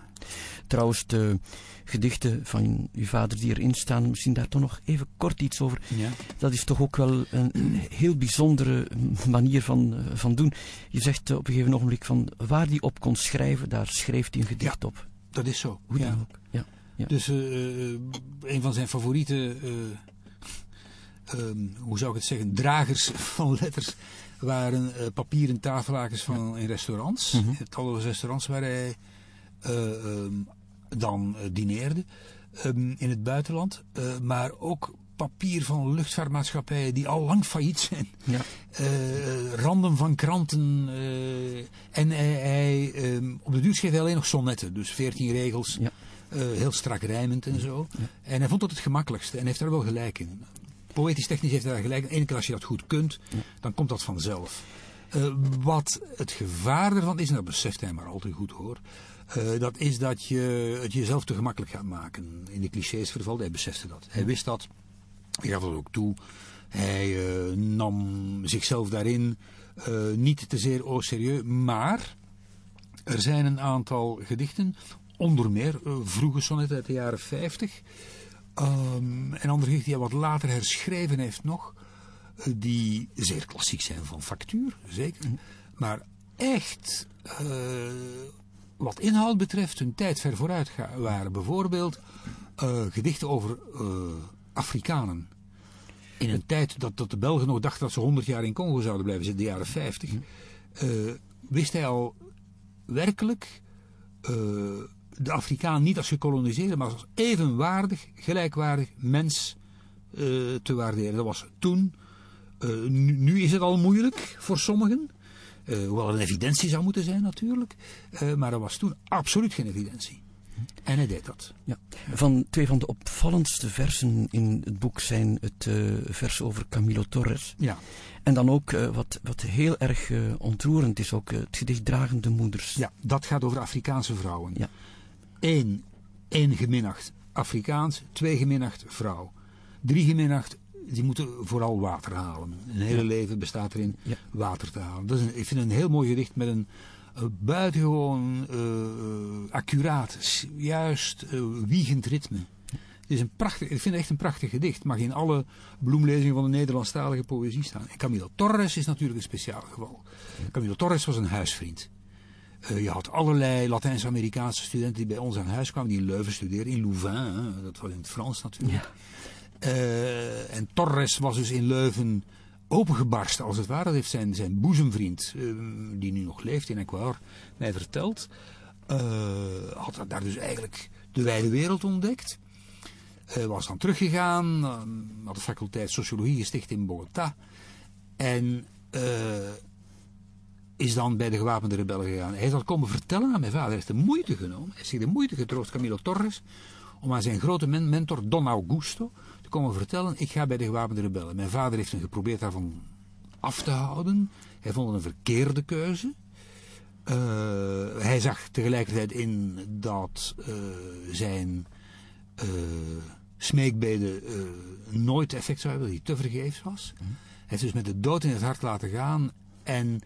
Trouwens, de gedichten van uw vader die erin staan, misschien daar toch nog even kort iets over. Ja. Dat is toch ook wel een, een heel bijzondere manier van, eh, van doen. Je zegt eh, op een gegeven ogenblik van waar hij op kon schrijven, daar schreef hij een gedicht op. Dat is zo. Hoe dan ook. Ja. Ja. Dus eh, een van zijn favoriete, eh, ehm, hoe zou ik het zeggen, dragers van letters waren eh, papieren tafellakens van in restaurants. In talloze restaurants waar hij eh, ehm, dan eh, dineerde ehm, in het buitenland. Eh, maar ook papier van luchtvaartmaatschappijen die al lang failliet zijn. Ja. Randen van kranten. en hij, hij, ehm, op de duur schreef hij alleen nog sonnetten. Dus 14 regels. Ja. heel strak rijmend en zo. Ja. En hij vond dat het gemakkelijkste. En heeft daar wel gelijk in. Poëtisch technisch heeft hij daar gelijk in. Eén keer als je dat goed kunt, dan komt dat vanzelf. Wat het gevaar ervan is, en dat beseft hij maar al te goed hoor. Eh, dat is dat je het jezelf te gemakkelijk gaat maken. In de clichés vervalt, hij besefte dat. Hij wist dat. Hij gaf dat ook toe. Hij eh, nam zichzelf daarin eh, niet te zeer au sérieux. Maar er zijn een aantal gedichten, onder meer vroege sonnetten uit de jaren 50. ehm, en andere gedichten die hij wat later herschreven heeft nog. die zeer klassiek zijn van factuur, zeker. Maar echt, wat inhoud betreft, hun tijd ver vooruit waren. Bijvoorbeeld eh, gedichten over eh, Afrikanen. In een tijd dat, dat de Belgen nog dachten dat ze 100 jaar in Congo zouden blijven zitten, de jaren 50. eh, wist hij al werkelijk de Afrikaan niet als gekoloniseerde, maar als evenwaardig, gelijkwaardig mens te waarderen. Dat was toen. Nu, nu is het al moeilijk voor sommigen. Eh, hoewel het een evidentie zou moeten zijn natuurlijk. Eh, maar er was toen absoluut geen evidentie. En hij deed dat. Ja. Van twee van de opvallendste versen in het boek zijn het eh, vers over Camilo Torres. Ja. En dan ook wat, wat heel erg ontroerend is, ook het gedicht Dragende Moeders. Ja, dat gaat over Afrikaanse vrouwen. Ja. Eén, één geminacht Afrikaans, twee geminacht vrouw. Drie geminacht, die moeten vooral water halen. Een hele leven bestaat erin Ja. water te halen. Dat is een, ik vind het een heel mooi gedicht met een eh, buitengewoon eh, accuraat, juist eh, wiegend ritme. Het is een prachtig, ik vind het echt een prachtig gedicht. Mag in alle bloemlezingen van de Nederlandstalige poëzie staan. En Camilo Torres is natuurlijk een speciaal geval. Camilo Torres was een huisvriend. Je had allerlei Latijns-Amerikaanse studenten die bij ons aan huis kwamen, die in Leuven studeerden, in Louvain, hè, dat was in het Frans natuurlijk. Eh, en Torres was dus in Leuven opengebarsten, als het ware. Dat heeft zijn, zijn boezemvriend, eh, die nu nog leeft in Ecuador, mij verteld. Eh, had daar dus eigenlijk de wijde wereld ontdekt. Was dan teruggegaan, had de faculteit Sociologie gesticht in Bogota. En is dan bij de gewapende rebellen gegaan. Hij heeft dat komen vertellen aan mijn vader. Hij heeft de moeite genomen, hij heeft zich de moeite getroost, Camilo Torres, om aan zijn grote men- mentor Don Augusto komen vertellen, ik ga bij de gewapende rebellen. Mijn vader heeft hem geprobeerd daarvan af te houden. Hij vond het een verkeerde keuze. Eh, hij zag tegelijkertijd in dat eh, zijn eh smeekbeden nooit effect zou hebben, dat hij te vergeefs was. Hij heeft dus met de dood in het hart laten gaan. En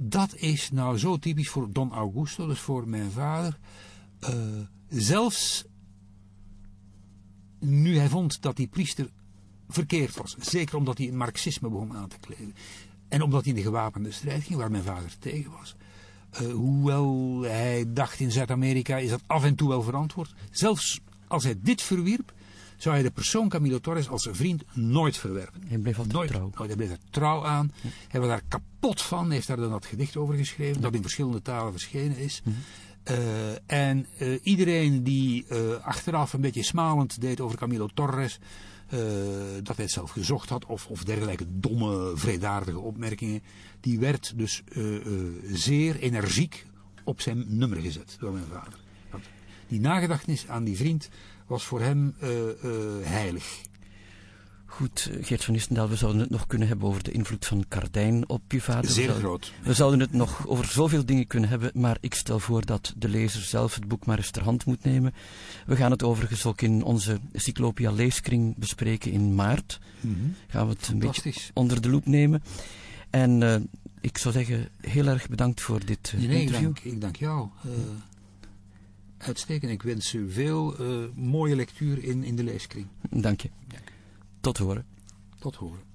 dat is nou zo typisch voor Don Augusto, dus voor mijn vader. Zelfs nu hij vond dat die priester verkeerd was. Zeker omdat hij het marxisme begon aan te kleden. En omdat hij in de gewapende strijd ging, waar mijn vader tegen was. Uh, hoewel hij dacht in Zuid-Amerika is dat af en toe wel verantwoord. Zelfs als hij dit verwierp, zou hij de persoon Camilo Torres als zijn vriend nooit verwerpen. Hij bleef altijd nooit, trouw. Nooit, hij bleef er trouw aan. Hij was daar kapot van. Hij heeft daar dan dat gedicht over geschreven, dat in verschillende talen verschenen is. Uh, en uh, iedereen die uh, achteraf een beetje smalend deed over Camilo Torres, dat hij het zelf gezocht had, of, of dergelijke domme, vredaardige opmerkingen, die werd dus zeer energiek op zijn nummer gezet door mijn vader. Die nagedachtenis aan die vriend was voor hem heilig. Goed, Geert van Istendaal, we zouden het nog kunnen hebben over de invloed van Kardijn op je vader. Zeer we zouden, groot. We zouden het nog over zoveel dingen kunnen hebben, maar ik stel voor dat de lezer zelf het boek maar eens ter hand moet nemen. We gaan het overigens ook in onze Cyclopia leeskring bespreken in maart. Mm -hmm. Gaan we het een beetje onder de loep nemen. En uh, ik zou zeggen, heel erg bedankt voor dit uh, nee, interview. Ik dank, ik dank jou. Uh, uitstekend. Ik wens u veel mooie lectuur in, in de leeskring. Dank je. Tot horen. Tot horen.